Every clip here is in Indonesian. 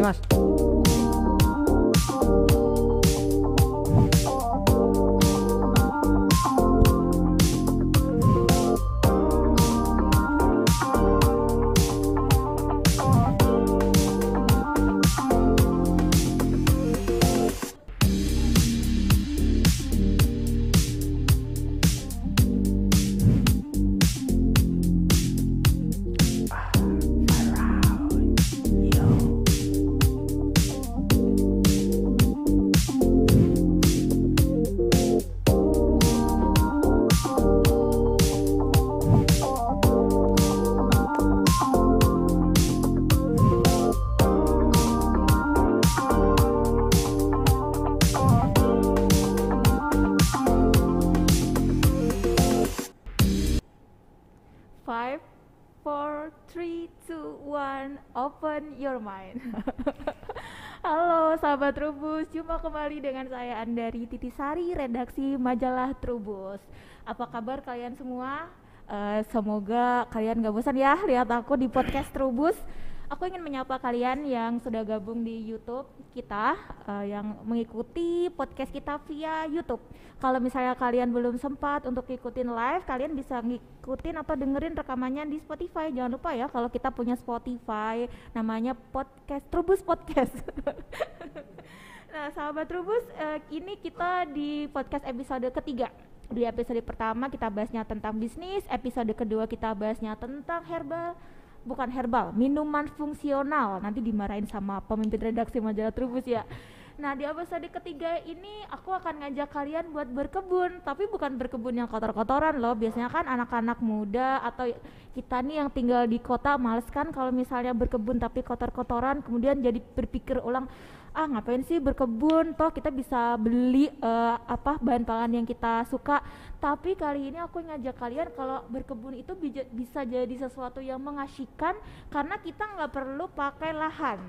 nih mas Five, open your mind. Halo sahabat Trubus, jumpa kembali dengan saya Andari Titisari, redaksi majalah Trubus. Apa kabar kalian semua? Eh, semoga kalian gak bosan ya lihat aku di podcast Trubus. Aku ingin menyapa kalian yang sudah gabung di YouTube kita, eh, yang mengikuti podcast kita via YouTube. Kalau misalnya kalian belum sempat untuk ikutin live, kalian bisa ngikutin atau dengerin rekamannya di Spotify. Jangan lupa ya, kalau kita punya Spotify, namanya podcast Trubus Podcast. nah, sahabat Trubus, eh, ini kita di podcast episode ketiga. Di episode pertama kita bahasnya tentang bisnis, episode kedua kita bahasnya tentang herbal, bukan herbal, minuman fungsional. Nanti dimarahin sama pemimpin redaksi majalah Trubus ya. Nah, di episode ketiga ini aku akan ngajak kalian buat berkebun, tapi bukan berkebun yang kotor-kotoran loh. Biasanya kan anak-anak muda atau kita nih yang tinggal di kota males kan kalau misalnya berkebun tapi kotor-kotoran, kemudian jadi berpikir ulang, ah ngapain sih berkebun? Toh kita bisa beli eh, apa bahan pangan yang kita suka. Tapi kali ini aku ngajak kalian kalau berkebun itu bisa jadi sesuatu yang mengasyikan karena kita nggak perlu pakai lahan.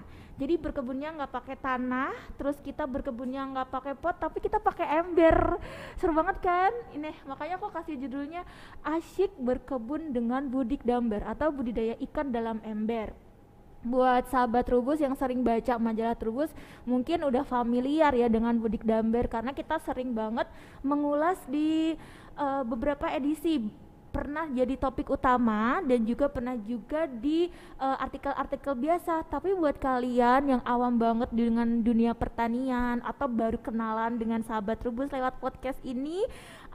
Jadi berkebunnya nggak pakai tanah, terus kita berkebunnya nggak pakai pot, tapi kita pakai ember. Seru banget kan? Ini makanya aku kasih judulnya asyik berkebun dengan budik damber atau budidaya ikan dalam ember. Buat sahabat Trubus yang sering baca majalah Trubus, mungkin udah familiar ya dengan budik damber karena kita sering banget mengulas di eh, beberapa edisi pernah jadi topik utama dan juga pernah juga di eh, artikel-artikel biasa. Tapi buat kalian yang awam banget dengan dunia pertanian atau baru kenalan dengan sahabat Trubus lewat podcast ini,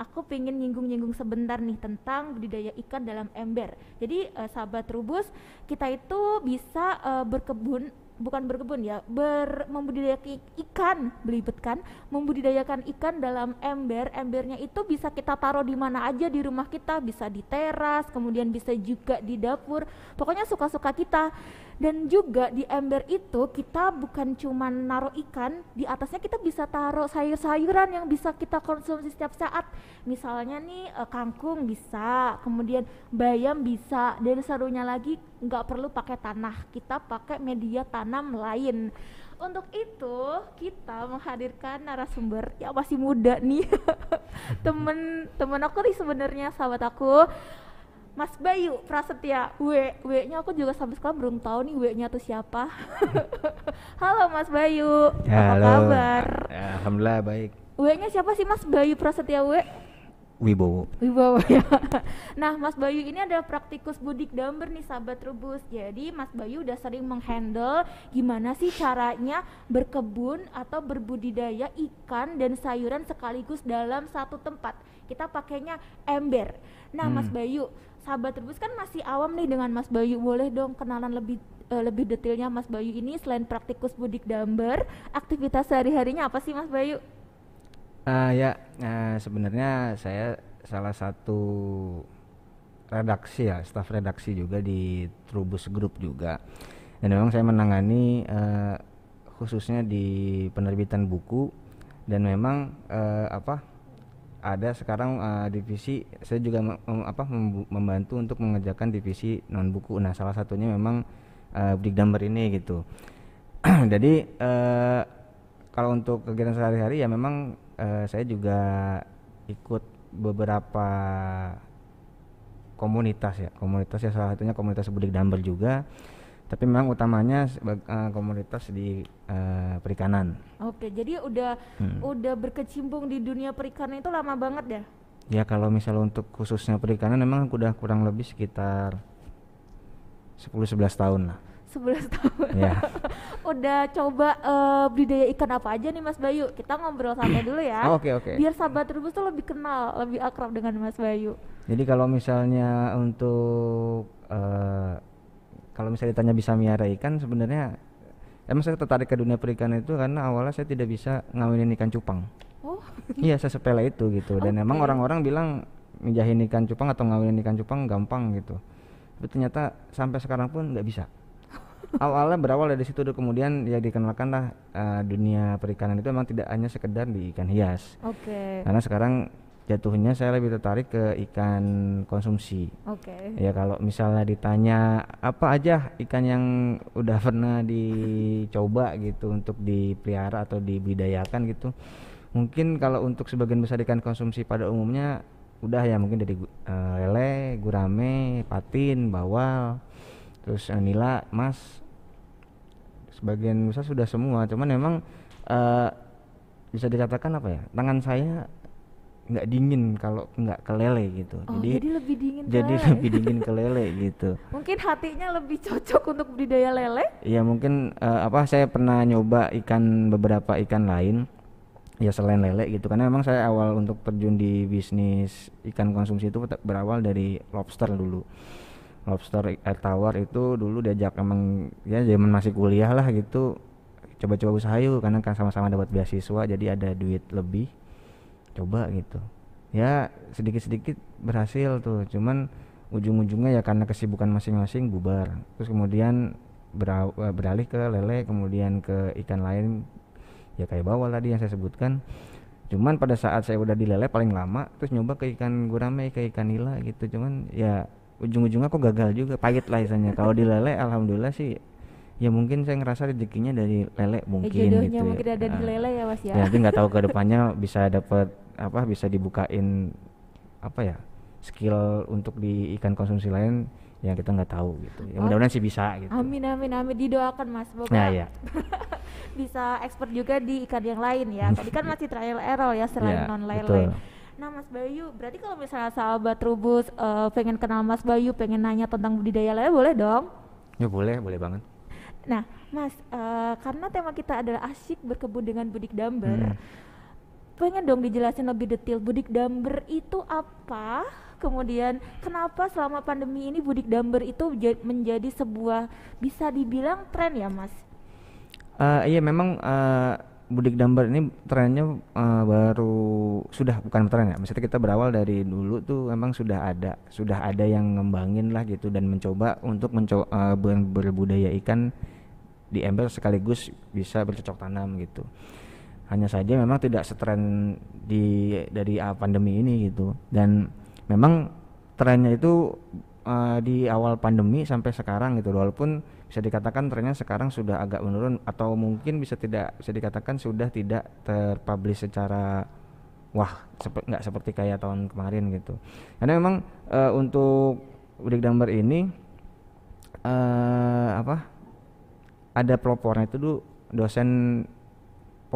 aku pengen nyinggung-nyinggung sebentar nih tentang budidaya ikan dalam ember. Jadi eh, sahabat Trubus, kita itu bisa eh, berkebun bukan berkebun ya, ber membudidayakan ikan, belibet kan, membudidayakan ikan dalam ember. Embernya itu bisa kita taruh di mana aja di rumah kita, bisa di teras, kemudian bisa juga di dapur. Pokoknya suka-suka kita. Dan juga di ember itu kita bukan cuma naruh ikan, di atasnya kita bisa taruh sayur-sayuran yang bisa kita konsumsi setiap saat. Misalnya nih eh, kangkung bisa, kemudian bayam bisa, dan serunya lagi nggak perlu pakai tanah, kita pakai media tanam lain. Untuk itu kita menghadirkan narasumber yang masih muda nih, temen temen aku nih sebenarnya sahabat aku. Mas Bayu Prasetya W W-nya aku juga sampai sekarang belum tahu nih W-nya tuh siapa. Halo Mas Bayu, Ya, apa halo. kabar? Ya, Alhamdulillah baik. W-nya siapa sih Mas Bayu Prasetya W? Wibowo. Wibowo ya. Nah, Mas Bayu ini adalah praktikus budik damber nih sahabat Trubus. Jadi Mas Bayu udah sering menghandle gimana sih caranya berkebun atau berbudidaya ikan dan sayuran sekaligus dalam satu tempat. Kita pakainya ember. Nah, Mas Hmm. Bayu, sahabat Trubus kan masih awam nih dengan Mas Bayu. Boleh dong kenalan lebih eh, lebih detailnya Mas Bayu ini selain praktikus budik damber, aktivitas sehari-harinya apa sih Mas Bayu? Ah ya, eh, sebenarnya saya salah satu redaksi ya, staf redaksi juga di Trubus Group juga. Dan memang saya menangani eh, khususnya di penerbitan buku dan memang eh, apa ada sekarang eh, divisi saya juga mem- apa membantu untuk mengerjakan divisi non buku. Nah, salah satunya memang eh, Budik Damber ini gitu. Jadi eh, kalau untuk kegiatan sehari-hari ya memang eh, saya juga ikut beberapa komunitas ya komunitas ya salah satunya komunitas budik damber juga tapi memang utamanya eh, komunitas di eh, perikanan Oke, jadi udah Hmm. udah berkecimpung di dunia perikanan itu lama banget ya? ya kalau misalnya untuk khususnya perikanan memang udah kurang lebih sekitar 10-11 tahun lah 11 tahun. ya udah coba eh, budidaya ikan apa aja nih Mas Bayu? Kita ngobrol santai dulu ya. Oh, oke oke Biar sahabat Trubus tuh lebih kenal, lebih akrab dengan Mas Bayu. Jadi kalau misalnya untuk eh, kalau misalnya ditanya bisa miara ikan sebenarnya emang saya tertarik ke dunia perikanan itu karena awalnya saya tidak bisa ngawinin ikan cupang. Oh, iya saya sepele itu gitu dan emang Oke. orang-orang bilang mijahin ikan cupang atau ngawinin ikan cupang gampang gitu. Tapi ternyata sampai sekarang pun nggak bisa. Awalnya berawal dari situ kemudian ya dikenalkan lah eh, dunia perikanan itu memang tidak hanya sekedar di ikan hias. oke. Karena sekarang jatuhnya saya lebih tertarik ke ikan konsumsi. Oke. Ya kalau misalnya ditanya apa aja ikan yang udah pernah dicoba gitu untuk dipelihara atau dibudidayakan gitu. Mungkin kalau untuk sebagian besar ikan konsumsi pada umumnya udah ya mungkin dari eh, lele, gurame, patin, bawal, terus eh, nila, mas. Sebagian besar sudah semua, cuman memang eh, bisa dikatakan apa ya? Tangan saya nggak dingin kalau nggak ke lele gitu. Oh, jadi, lebih dingin jadi lele. lebih dingin ke lele gitu Mungkin hatinya lebih cocok untuk budidaya lele. ya mungkin eh, apa saya pernah nyoba ikan beberapa ikan lain ya selain lele gitu karena memang saya awal untuk terjun di bisnis ikan konsumsi itu berawal dari lobster dulu lobster air tawar itu dulu diajak emang ya zaman masih kuliah lah gitu coba-coba usaha yuk karena kan sama-sama dapat beasiswa jadi ada duit lebih coba gitu ya sedikit-sedikit berhasil tuh cuman ujung-ujungnya ya karena kesibukan masing-masing bubar terus kemudian eh, beralih ke lele kemudian ke ikan lain ya kayak bawal tadi yang saya sebutkan cuman pada saat saya udah di lele paling lama terus nyoba ke ikan gurame ke ikan nila gitu cuman ya ujung-ujungnya kok gagal juga pahit lah isanya kalau di lele alhamdulillah sih ya mungkin saya ngerasa rezekinya dari lele mungkin ya jodohnya gitu ya. mungkin ada di Ah. lele ya Mas ya. Ya, nanti nggak tahu ke depannya bisa dapat apa bisa dibukain apa ya skill untuk di ikan konsumsi lain yang kita nggak tahu gitu. Ya Oh. mudah-mudahan sih bisa gitu. Amin amin amin didoakan Mas semoga Nah ya, bisa expert juga di ikan yang lain ya. Tadi kan masih trial error ya selain ya non betul. lele. Nah Mas Bayu, berarti kalau misalnya sahabat Trubus eh, pengen kenal Mas Bayu, pengen nanya tentang budidaya lele boleh dong? Ya boleh, boleh banget. Nah Mas, eh, karena tema kita adalah asyik berkebun dengan budik damber, Hmm. Pengen dong dijelasin lebih detail budik damber itu apa? Kemudian kenapa selama pandemi ini budik damber itu ja- menjadi sebuah bisa dibilang tren ya Mas? Eh, iya memang eh, budik dambar ini trennya eh, baru sudah bukan tren ya. Maksudnya kita berawal dari dulu tuh memang sudah ada, sudah ada yang ngembangin lah gitu dan mencoba untuk mencoba berbudaya ikan di ember sekaligus bisa bercocok tanam gitu. Hanya saja memang tidak setren di dari ah, pandemi ini gitu. Dan memang trennya itu eh, di awal pandemi sampai sekarang gitu. Walaupun bisa dikatakan trennya sekarang sudah agak menurun atau mungkin bisa tidak bisa dikatakan sudah tidak terpublish secara wah sepe- nggak seperti kayak tahun kemarin gitu. Karena memang eh, untuk budik dambar ini eh apa ada pelopornya itu dulu dosen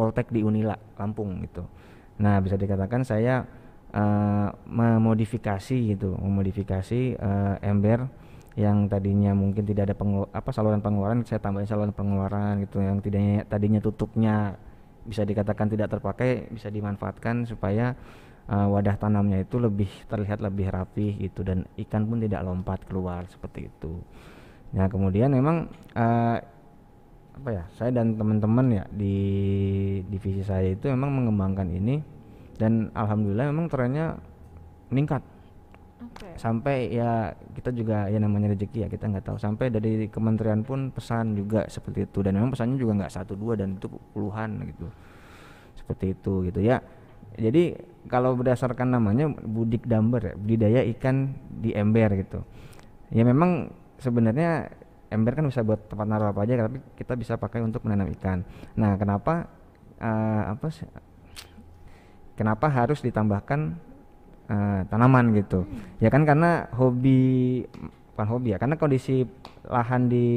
Poltek di Unila Lampung gitu. Nah bisa dikatakan saya eh, memodifikasi gitu, memodifikasi eh, ember yang tadinya mungkin tidak ada pengelu- apa saluran pengeluaran saya tambahin saluran pengeluaran gitu yang tidaknya tadinya tutupnya bisa dikatakan tidak terpakai bisa dimanfaatkan supaya eh, wadah tanamnya itu lebih terlihat lebih rapih gitu dan ikan pun tidak lompat keluar seperti itu. Nah kemudian memang eh, apa ya saya dan teman-teman ya di divisi saya itu memang mengembangkan ini dan alhamdulillah memang trennya meningkat. Oke. sampai ya kita juga ya namanya rezeki ya kita nggak tahu. Sampai dari kementerian pun pesan juga seperti itu dan memang pesannya juga nggak satu dua dan itu puluhan gitu seperti itu gitu ya. Jadi kalau berdasarkan namanya budik damber ya budidaya ikan di ember gitu. Ya memang sebenarnya ember kan bisa buat tempat naruh apa aja tapi kita bisa pakai untuk menanam ikan. Nah kenapa eh, apa sih kenapa harus ditambahkan eh, tanaman gitu? Ya kan karena hobi bukan hobi ya karena kondisi lahan di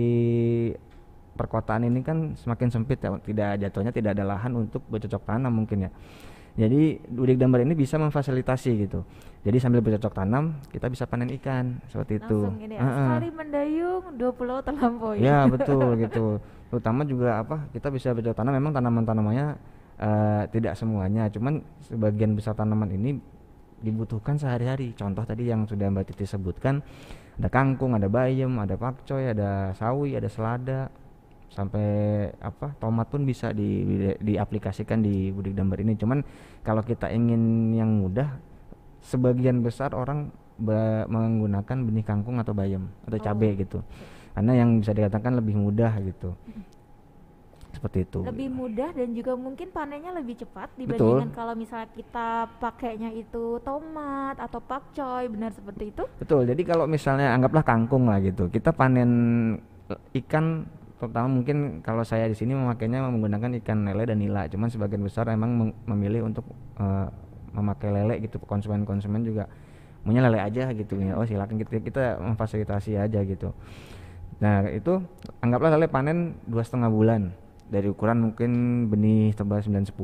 perkotaan ini kan semakin sempit ya tidak jatuhnya tidak ada lahan untuk bercocok tanam mungkin ya jadi Udik Dambar ini bisa memfasilitasi gitu. Jadi sambil bercocok tanam kita bisa panen ikan. Seperti itu. Langsung ini ya, Heeh. sekali mendayung dua pulau terlampaui. ya betul gitu. Terutama juga apa kita bisa bercocok tanam. Memang tanaman-tanamannya eh, tidak semuanya. Cuman sebagian besar tanaman ini dibutuhkan sehari-hari. Contoh tadi yang sudah Mbak Titi sebutkan ada kangkung ada bayam ada pakcoy ada sawi ada selada sampai apa tomat pun bisa di, di- diaplikasikan di budik dambar ini cuman kalau kita ingin yang mudah sebagian besar orang menggunakan benih kangkung atau bayam atau Oh. cabai gitu karena yang bisa dikatakan lebih mudah gitu seperti itu lebih mudah dan juga mungkin panennya lebih cepat Betul. dibandingkan kalau misalnya kita pakainya itu tomat atau pakcoy benar seperti itu Betul. Jadi kalau misalnya anggaplah kangkung lah gitu, kita panen ikan terutama mungkin kalau saya di sini memakainya menggunakan ikan lele dan nila. Cuman sebagian besar emang memilih untuk eh, memakai lele gitu. Konsumen-konsumen juga maunya lele aja gitu ya. Oh silakan kita kita memfasilitasi aja gitu. Nah itu anggaplah lele panen dua setengah bulan dari ukuran mungkin benih tebal 9 10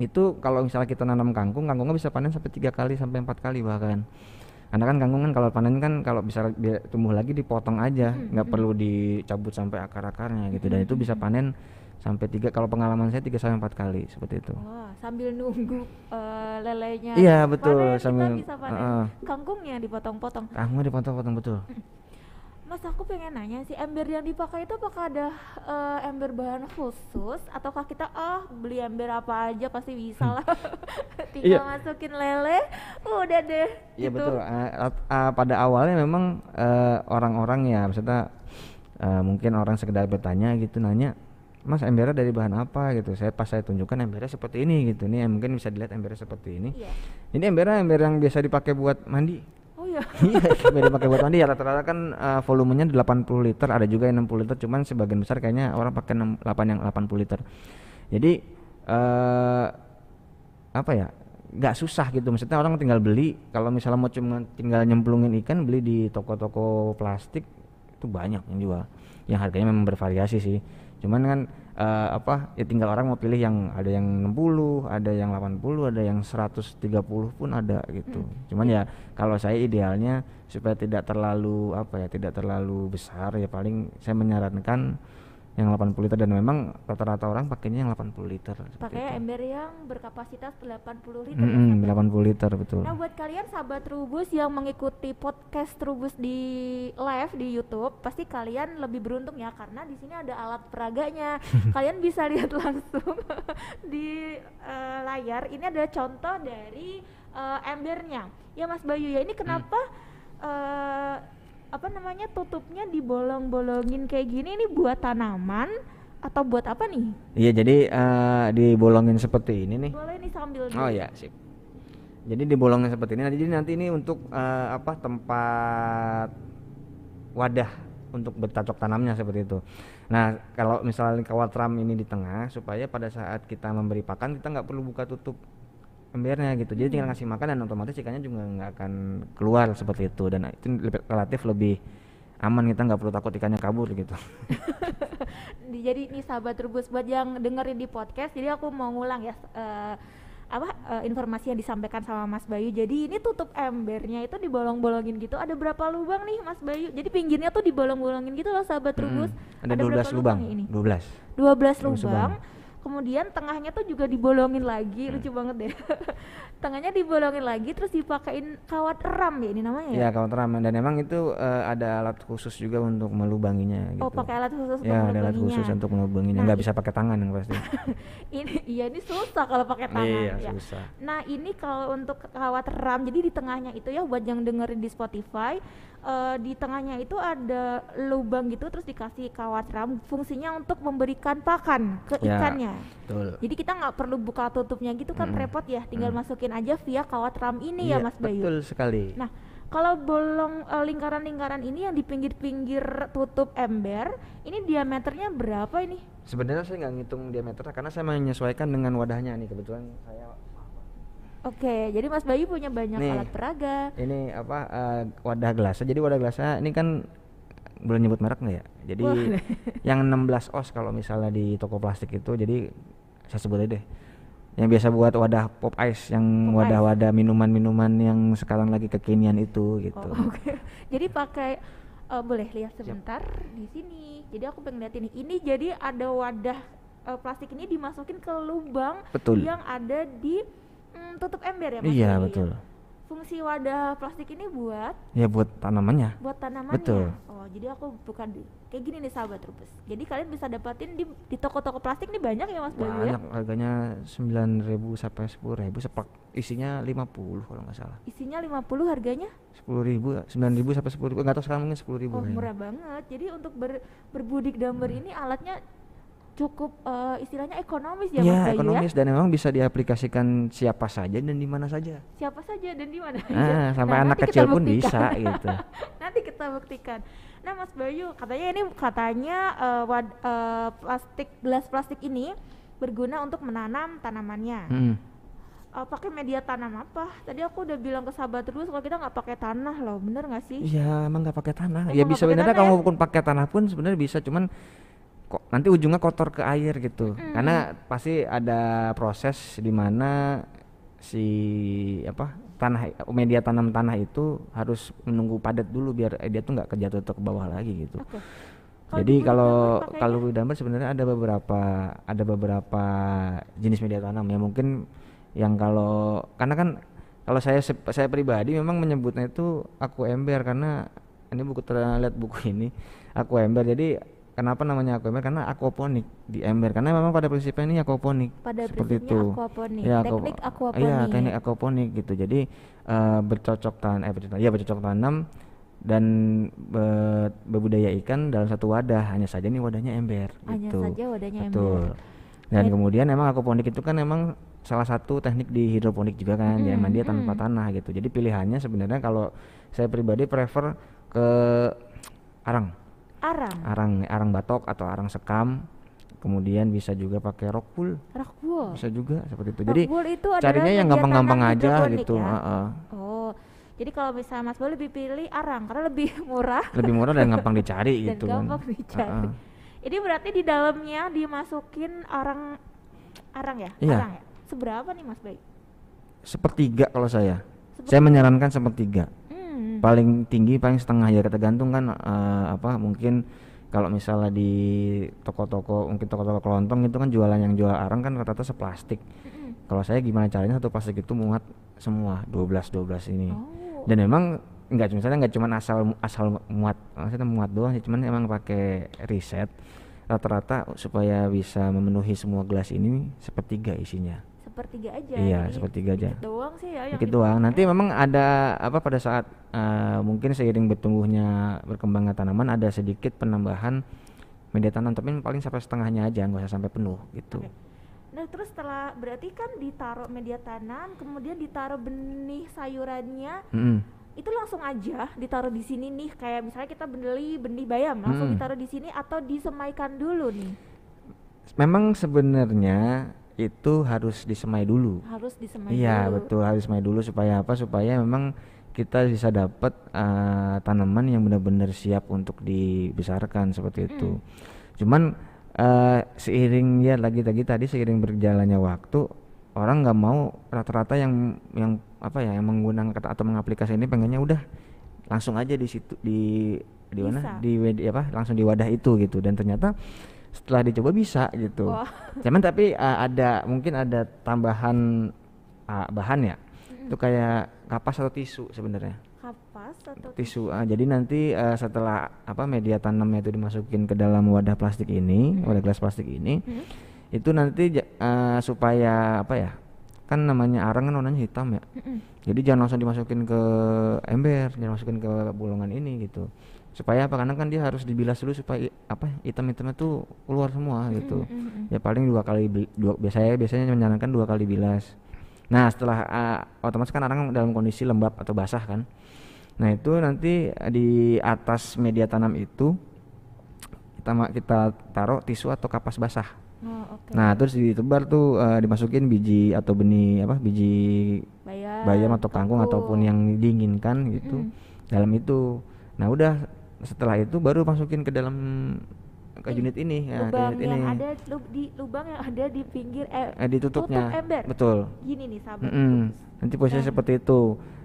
itu kalau misalnya kita nanam kangkung kangkungnya bisa panen sampai tiga kali sampai empat kali bahkan karena kan kangkung kan kalau panen kan kalau bisa dia tumbuh lagi dipotong aja Hmm, nggak perlu dicabut sampai akar akarnya gitu. Dan itu bisa panen sampai tiga kalau pengalaman saya tiga sampai empat kali seperti itu. Wah sambil nunggu eh, lelenya. Iya, betul, panen, sambil- kita bisa panen Heeh. kangkungnya dipotong-potong. Kangkungnya dipotong-potong betul Mas aku pengen nanya sih ember yang dipakai itu apakah ada eh, ember bahan khusus ataukah kita ah beli ember apa aja pasti bisa lah tinggal Iya. masukin lele udah deh Iya gitu. betul. At- ah, pada awalnya memang eh, orang-orang ya, maksudnya eh, mungkin orang sekedar bertanya gitu, nanya, Mas embernya dari bahan apa gitu. Saya pas saya tunjukkan embernya seperti ini gitu. Nih mungkin bisa dilihat embernya seperti ini. Iya. Ini embernya ember yang biasa dipakai buat mandi. Iya. Iya, ember dipakai buat mandi ya rata-rata kan eh, volumenya 80 liter, ada juga yang 60 liter, cuman sebagian besar kayaknya orang pakai 6, 8 yang 80 liter. Jadi eh apa ya nggak susah gitu maksudnya orang tinggal beli kalau misalnya mau cuma tinggal nyemplungin ikan beli di toko-toko plastik itu banyak yang jual yang harganya memang bervariasi sih cuman kan eh, apa ya tinggal orang mau pilih yang ada yang 60 ada yang 80 ada yang 130 pun ada gitu. Cuman ya kalau saya idealnya supaya tidak terlalu apa ya tidak terlalu besar ya paling saya menyarankan yang 80 liter dan memang rata-rata orang pakainya yang 80 liter Pakai ember yang berkapasitas 80 liter. Mm-mm, sahabat. 80 liter betul. Nah buat kalian sahabat Trubus yang mengikuti podcast Trubus di live di YouTube, pasti kalian lebih beruntung ya karena di sini ada alat peraganya. kalian bisa lihat langsung di eh, layar. Ini ada contoh dari eh, embernya. Ya Mas Bayu ya, ini kenapa eh, apa namanya tutupnya dibolong-bolongin kayak gini? Ini buat tanaman atau buat apa nih? Iya jadi eh, dibolongin seperti ini nih. Boleh nih sambil Oh ya sip. Jadi dibolongin seperti ini. Nah, Jadi nanti ini untuk eh, apa tempat wadah untuk bercocok tanamnya seperti itu. Nah kalau misalnya kawat ram ini di tengah supaya pada saat kita memberi pakan kita nggak perlu buka tutup embernya gitu. Jadi tinggal ngasih makan dan otomatis ikannya juga nggak akan keluar seperti itu dan itu relatif lebih aman kita nggak perlu takut ikannya kabur gitu. Di- jadi ini sahabat Trubus buat yang dengerin di podcast jadi aku mau ngulang ya eh, apa eh, informasi yang disampaikan sama Mas Bayu jadi ini tutup embernya itu dibolong-bolongin gitu ada berapa lubang nih Mas Bayu jadi pinggirnya tuh dibolong-bolongin gitu loh sahabat Trubus Mm-mm. Ada, berapa 12 lubang. ya ini 12. 12 12 lubang kemudian tengahnya tuh juga dibolongin lagi Hmm. lucu banget deh tengahnya dibolongin lagi terus dipakein kawat ram ya ini namanya ya Ya kawat ram dan emang itu eh, ada alat khusus juga untuk melubanginya gitu. oh pakai alat khusus untuk ya ada alat khusus untuk melubanginya Nah, nggak bisa pakai tangan yang pasti. ini iya ini susah kalau pakai tangan iya ya. susah. Nah ini kalau untuk kawat ram, jadi di tengahnya itu ya buat yang dengerin di Spotify, eh, di tengahnya itu ada lubang gitu terus dikasih kawat ram, fungsinya untuk memberikan pakan ke Ya. ikannya. Betul. Jadi kita nggak perlu buka tutupnya gitu kan Mm-mm. repot ya, tinggal Mm. masukin aja via kawat ram ini ya Iya, Mas Bayu. Betul sekali. Nah kalau bolong eh, lingkaran-lingkaran ini yang di pinggir-pinggir tutup ember, ini diameternya berapa ini? Sebenarnya saya nggak ngitung diameter karena saya menyesuaikan dengan wadahnya nih kebetulan saya Oke, jadi Mas Bayu punya banyak Nih. alat peraga. Ini apa eh, wadah gelasnya. Jadi wadah gelasnya ini kan boleh nyebut merek nggak ya? Jadi Boleh. yang 16 os kalau misalnya di toko plastik itu jadi saya sebut aja deh. Yang biasa buat wadah pop ice yang wadah-wadah minuman-minuman yang sekarang lagi kekinian itu gitu. Oh, Oke. Jadi pakai eh, boleh lihat sebentar di sini. Jadi aku pengen lihat ini. Ini jadi ada wadah eh, plastik ini dimasukin ke lubang Betul. yang ada di tutup ember ya Mas Iya, betul. Fungsi wadah plastik ini buat Ya buat tanamannya. buat tanamannya. Betul. Oh, jadi aku bukan di kayak gini nih sahabat Rubus. Jadi kalian bisa dapatin di di toko-toko plastik nih banyak ya Mas Bayu ya. Banyak harganya 9.000 sampai 10.000 sepak isinya 50 kalau nggak salah. Isinya 50 harganya. 10.000 9.000 sampai 10.000 nggak tahu sekarang mungkin 10.000 Oh, kayaknya. murah banget. Jadi untuk ber, berbudik damber Hmm. ini alatnya cukup eh, istilahnya ekonomis ya Mas Ya, Bayu ya. ekonomis dan memang bisa diaplikasikan siapa saja dan di mana saja. Siapa saja dan di mana. Ah, sampai Nah, anak kecil pun bisa gitu. nanti kita buktikan. Nah, Mas Bayu, katanya ini katanya eh, wad- eh, plastik gelas plastik ini berguna untuk menanam tanamannya. Mm. Eh, pakai media tanam apa? Tadi aku udah bilang ke sahabat terus kalau kita nggak pakai tanah loh, bener nggak sih? Iya, emang nggak pakai tanah. Emang ya bisa pakai sebenarnya tanah kalau ya? pun pakai tanah pun sebenarnya bisa, cuman kok nanti ujungnya kotor ke air gitu. Mm-mm. Karena pasti ada proses di mana si apa tanah media tanam tanah itu harus menunggu padat dulu biar eh, dia tuh nggak kejatuh ke bawah lagi gitu. Oke. Jadi di kalau kalau? Widamber sebenarnya ada beberapa ada beberapa jenis media tanam ya mungkin yang kalau karena kan kalau saya saya pribadi memang menyebutnya itu aku ember karena ini buku terlihat buku ini aku ember jadi kenapa namanya aku ember karena aquaponik di ember karena memang pada prinsipnya ini aquaponik pada seperti itu aquaponik, Ya, teknik aqua- aquaponik. Iya, teknik aquaponik gitu. Jadi eh, bercocok tanam, eh bercocok, ya bercocok tanam dan be- berbudaya ikan dalam satu wadah. Hanya saja nih wadahnya ember. Hanya gitu. saja wadahnya Betul. ember. Dan Dan- kemudian emang aquaponik itu kan emang salah satu teknik di hidroponik juga kan, Mm, mm, dia tanpa mm. tanah gitu. Jadi pilihannya sebenarnya kalau saya pribadi prefer ke arang, Arang, arang, arang batok atau arang sekam. Kemudian bisa juga pakai rock wool, rockwool. bisa juga seperti itu. Jadi Rockwool itu carinya yang gampang-gampang aja gitu ya? heeh. Oh, jadi kalau misalnya Mas Bayu lebih pilih arang karena lebih murah lebih murah dan gampang dicari dan gitu kan gampang dicari. Heeh. Ini berarti di dalamnya dimasukin arang arang ya? Iya. Arang ya? Seberapa nih Mas Bayu? sepertiga kalau saya Seperti- saya menyarankan sepertiga. Paling tinggi paling setengah ya tergantung kan eh, apa mungkin kalau misalnya di toko-toko mungkin toko-toko kelontong itu kan jualan yang jual arang kan rata-rata seplastik. Kalau saya gimana caranya satu plastik itu muat semua 12 12 ini. Oh. dan memang nggak cuma misalnya nggak cuma asal asal muat maksudnya muat doang sih cuman emang pakai riset rata-rata supaya bisa memenuhi semua gelas ini sepertiga isinya Sepertiga aja. Iya, jadi sepertiga aja. dikit doang sih ya yang dikit doang nanti memang ada apa pada saat eh, mungkin seiring bertumbuhnya berkembangnya tanaman ada sedikit penambahan media tanam tapi paling sampai setengahnya aja nggak usah sampai penuh gitu Oke. Nah, terus setelah berarti kan ditaruh media tanam, kemudian ditaruh benih sayurannya, Mm-mm. itu langsung aja ditaruh di sini nih. Kayak misalnya kita beli benih bayam, langsung ditaruh di sini atau disemaikan dulu nih. memang sebenarnya itu harus disemai dulu. Harus disemai iya dulu. betul harus disemai dulu supaya apa? Supaya memang kita bisa dapat eh, tanaman yang benar-benar siap untuk dibesarkan seperti itu. Cuman eh, seiring ya lagi-lagi tadi seiring berjalannya waktu orang nggak mau rata-rata yang yang apa ya yang menggunakan kata atau mengaplikasi ini pengennya udah langsung aja di situ di di mana? Di wed- apa? Langsung di wadah itu gitu. Dan ternyata setelah dicoba bisa gitu. Wah. cuman tapi uh, ada mungkin ada tambahan uh, bahan ya? Itu kayak kapas atau tisu sebenarnya? Kapas atau tisu ah, jadi nanti uh, setelah apa media tanamnya itu dimasukin ke dalam wadah plastik ini wadah gelas plastik ini Hmm? itu nanti uh, supaya apa ya kan namanya arang kan warnanya hitam ya? Mm-mm. jadi jangan langsung dimasukin ke ember jangan masukin ke bolongan ini gitu supaya apa karena kan dia harus dibilas dulu supaya apa hitam-hitamnya tuh keluar semua gitu Mm-mm. ya paling dua kali dua biasanya biasanya menyarankan dua kali bilas nah setelah ah, otomatis kan arang dalam kondisi lembab atau basah kan nah itu nanti di atas media tanam itu kita kita taruh tisu atau kapas basah Oh, oke. Nah, terus ditebar tuh eh, dimasukin biji atau benih apa? Biji bayam, bayam atau kangkung ataupun yang diinginkan gitu Mm-mm. dalam itu. Nah, udah setelah itu baru masukin ke dalam ke Ih, unit ini ya, lubang unit yang ini. ada lu- di lubang yang ada di pinggir eh, Eh, ditutupnya. tutup ember. Betul. Gini nih sahabat. Mm-mm. Trubus. Nanti posisinya Nah. seperti itu.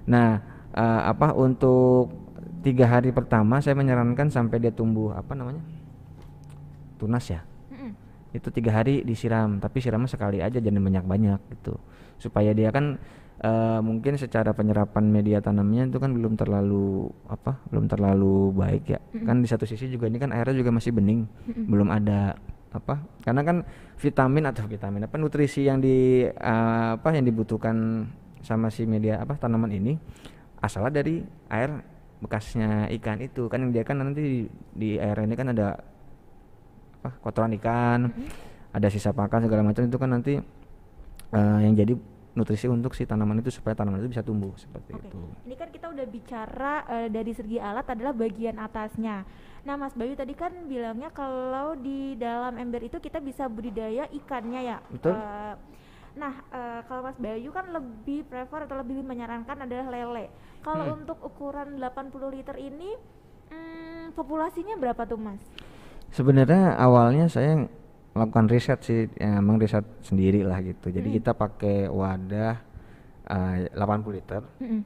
Nah, eh, apa untuk tiga hari pertama saya menyarankan sampai dia tumbuh apa namanya tunas ya. Mm-mm. Itu tiga hari disiram, tapi siramnya sekali aja jangan banyak-banyak gitu, supaya dia kan eh, mungkin secara penyerapan media tanamnya itu kan belum terlalu apa, belum terlalu baik ya. Kan di satu sisi juga ini kan airnya juga masih bening, belum ada apa karena kan vitamin atau vitamin apa nutrisi yang di eh, apa yang dibutuhkan sama si media apa tanaman ini asalnya dari air bekasnya ikan itu kan yang dia kan nanti di, di air ini kan ada apa kotoran ikan Mm-mm. ada sisa pakan segala macam itu kan nanti eh, yang jadi nutrisi untuk si tanaman itu supaya tanaman itu bisa tumbuh seperti Oke. itu Ini kan kita udah bicara eh, dari segi alat adalah bagian atasnya. Nah, Mas Bayu tadi kan bilangnya kalau di dalam ember itu kita bisa budidaya ikannya ya. Betul. Eh, nah, eh, kalau Mas Bayu kan lebih prefer atau lebih menyarankan adalah lele. Kalau Hmm. untuk ukuran 80 liter ini hmm, populasinya berapa tuh, Mas? Sebenarnya awalnya saya melakukan riset sih, ya, emang riset sendiri lah gitu. Jadi Mm. kita pakai wadah eh, 80 liter, Mm-mm.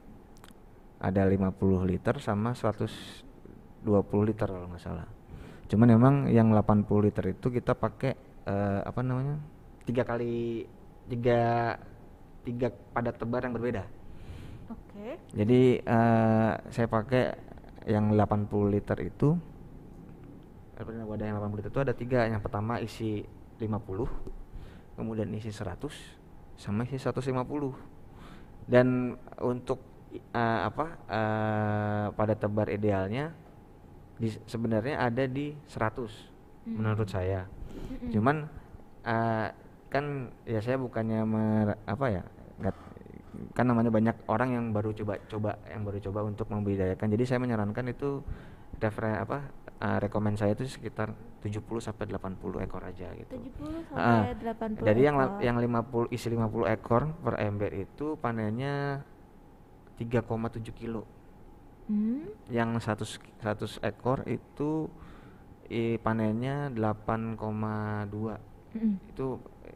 ada 50 liter sama 120 liter kalau nggak salah. Cuman memang yang 80 liter itu kita pakai eh, apa namanya? tiga kali tiga tiga padat tebar yang berbeda. Oke. Jadi eh, saya pakai yang 80 liter itu namanya, wadah yang 80 liter itu ada tiga. Yang pertama isi 50, kemudian isi 100, sama isi 150. Dan untuk eh, apa eh, pada tebar idealnya di- sebenarnya ada di 100 menurut Hmm. saya. Mm-mm. Cuman eh, kan ya saya bukannya mer- apa ya nggak- kan namanya banyak orang yang baru coba coba yang baru coba untuk membudidayakan jadi saya menyarankan itu referen apa eh, rekomend saya itu sekitar 70 sampai 80 ekor aja gitu 70 Ah, sampai 80 jadi yang ekor. yang 50 isi 50 ekor per ember itu panennya 3,7 kilo Hmm. yang 100 100 ekor itu i, panennya 8,2 Mm-mm. itu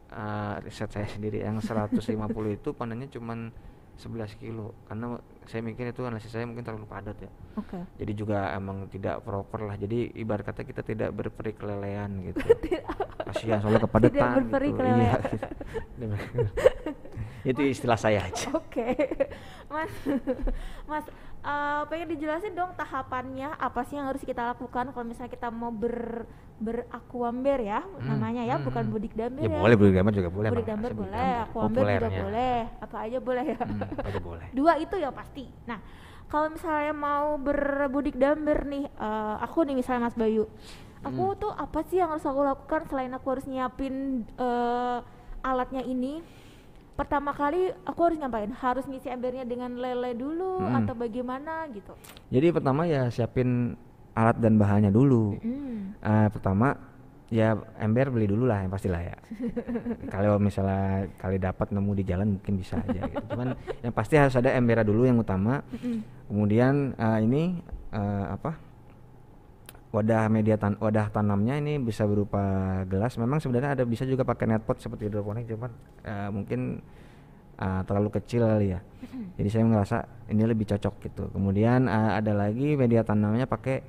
uh, riset saya sendiri yang 150 itu panennya cuman 11 kilo karena saya mikir itu analisis saya mungkin terlalu padat ya Oke. jadi juga emang tidak proper lah jadi ibarat kata kita tidak berperi kelelean gitu kasihan soalnya kepadatan berperi gitu kelelean. iya gitu. itu istilah saya aja Oke, Mas, Mas, eh, pengen dijelasin dong tahapannya apa sih yang harus kita lakukan kalau misalnya kita mau ber berakuamber ya Hmm, namanya ya, hmm, bukan budik damber ya ya. boleh budik damber juga boleh budik damber boleh, akuamber juga Populernya. boleh, apa aja boleh ya. Hmm, apa aja boleh Dua itu ya pasti. Nah, kalau misalnya mau berbudik damber nih, eh, aku nih misalnya Mas Bayu, aku Hmm. tuh apa sih yang harus aku lakukan selain aku harus nyiapin eh, alatnya ini? Pertama kali aku harus ngapain? Harus ngisi embernya dengan lele dulu Hmm. atau bagaimana gitu? jadi pertama ya siapin alat dan bahannya dulu Hmm. Eh, pertama ya ember beli dulu lah yang pastilah ya kalau misalnya kali dapat nemu di jalan mungkin bisa aja gitu cuman yang pasti harus ada embernya dulu yang utama kemudian eh, ini eh, apa wadah media tan wadah tanamnya ini bisa berupa gelas. Memang sebenarnya ada bisa juga pakai netpot seperti hidroponik cuman eh, mungkin eh, terlalu kecil kali ya. Jadi saya ngerasa ini lebih cocok gitu. Kemudian eh, ada lagi media tanamnya pakai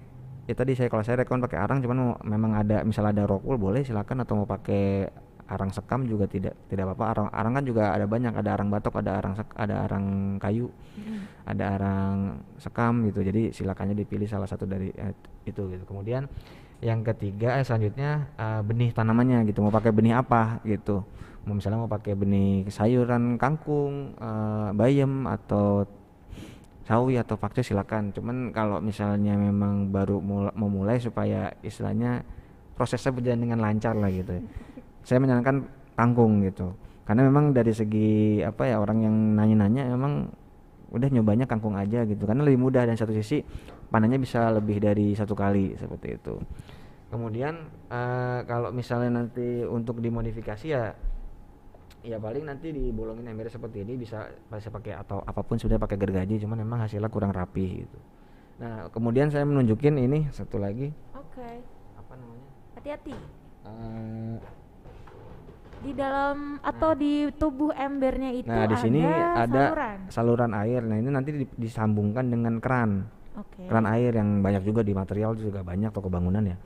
ya tadi saya kalau saya rekomend pakai arang cuman mau- memang ada misalnya ada rockwool boleh silakan atau mau pakai arang sekam juga tidak tidak apa-apa. Arang arang kan juga ada banyak ada arang batok ada arang sek, ada arang kayu Mm-mm. ada arang sekam gitu. Jadi silakannya dipilih salah satu dari eh, itu gitu. Kemudian yang ketiga eh, selanjutnya eh, benih tanamannya gitu. Mau pakai benih apa gitu. Mau misalnya mau pakai benih sayuran kangkung eh, bayam atau sawi atau pakcoy silakan. Cuman kalau misalnya memang baru mul- mau mulai supaya istilahnya prosesnya berjalan dengan lancar lah gitu saya menyarankan kangkung gitu. Karena memang dari segi apa ya orang yang nanya-nanya memang udah nyobanya kangkung aja gitu. Karena lebih mudah dan satu sisi panennya bisa lebih dari satu kali seperti itu. Kemudian eh, kalau misalnya nanti untuk dimodifikasi ya ya paling nanti dibolongin embernya seperti ini bisa bisa pakai atau apa pun sudah pakai gergaji cuman memang hasilnya kurang rapi gitu. Nah kemudian saya menunjukin ini satu lagi. Oke. apa namanya? Hati-hati. Eh, Di dalam atau di tubuh embernya itu nah di sini ada saluran. saluran air. Nah ini nanti di- disambungkan dengan keran. Oke. keran air yang banyak juga di material juga banyak toko bangunan ya.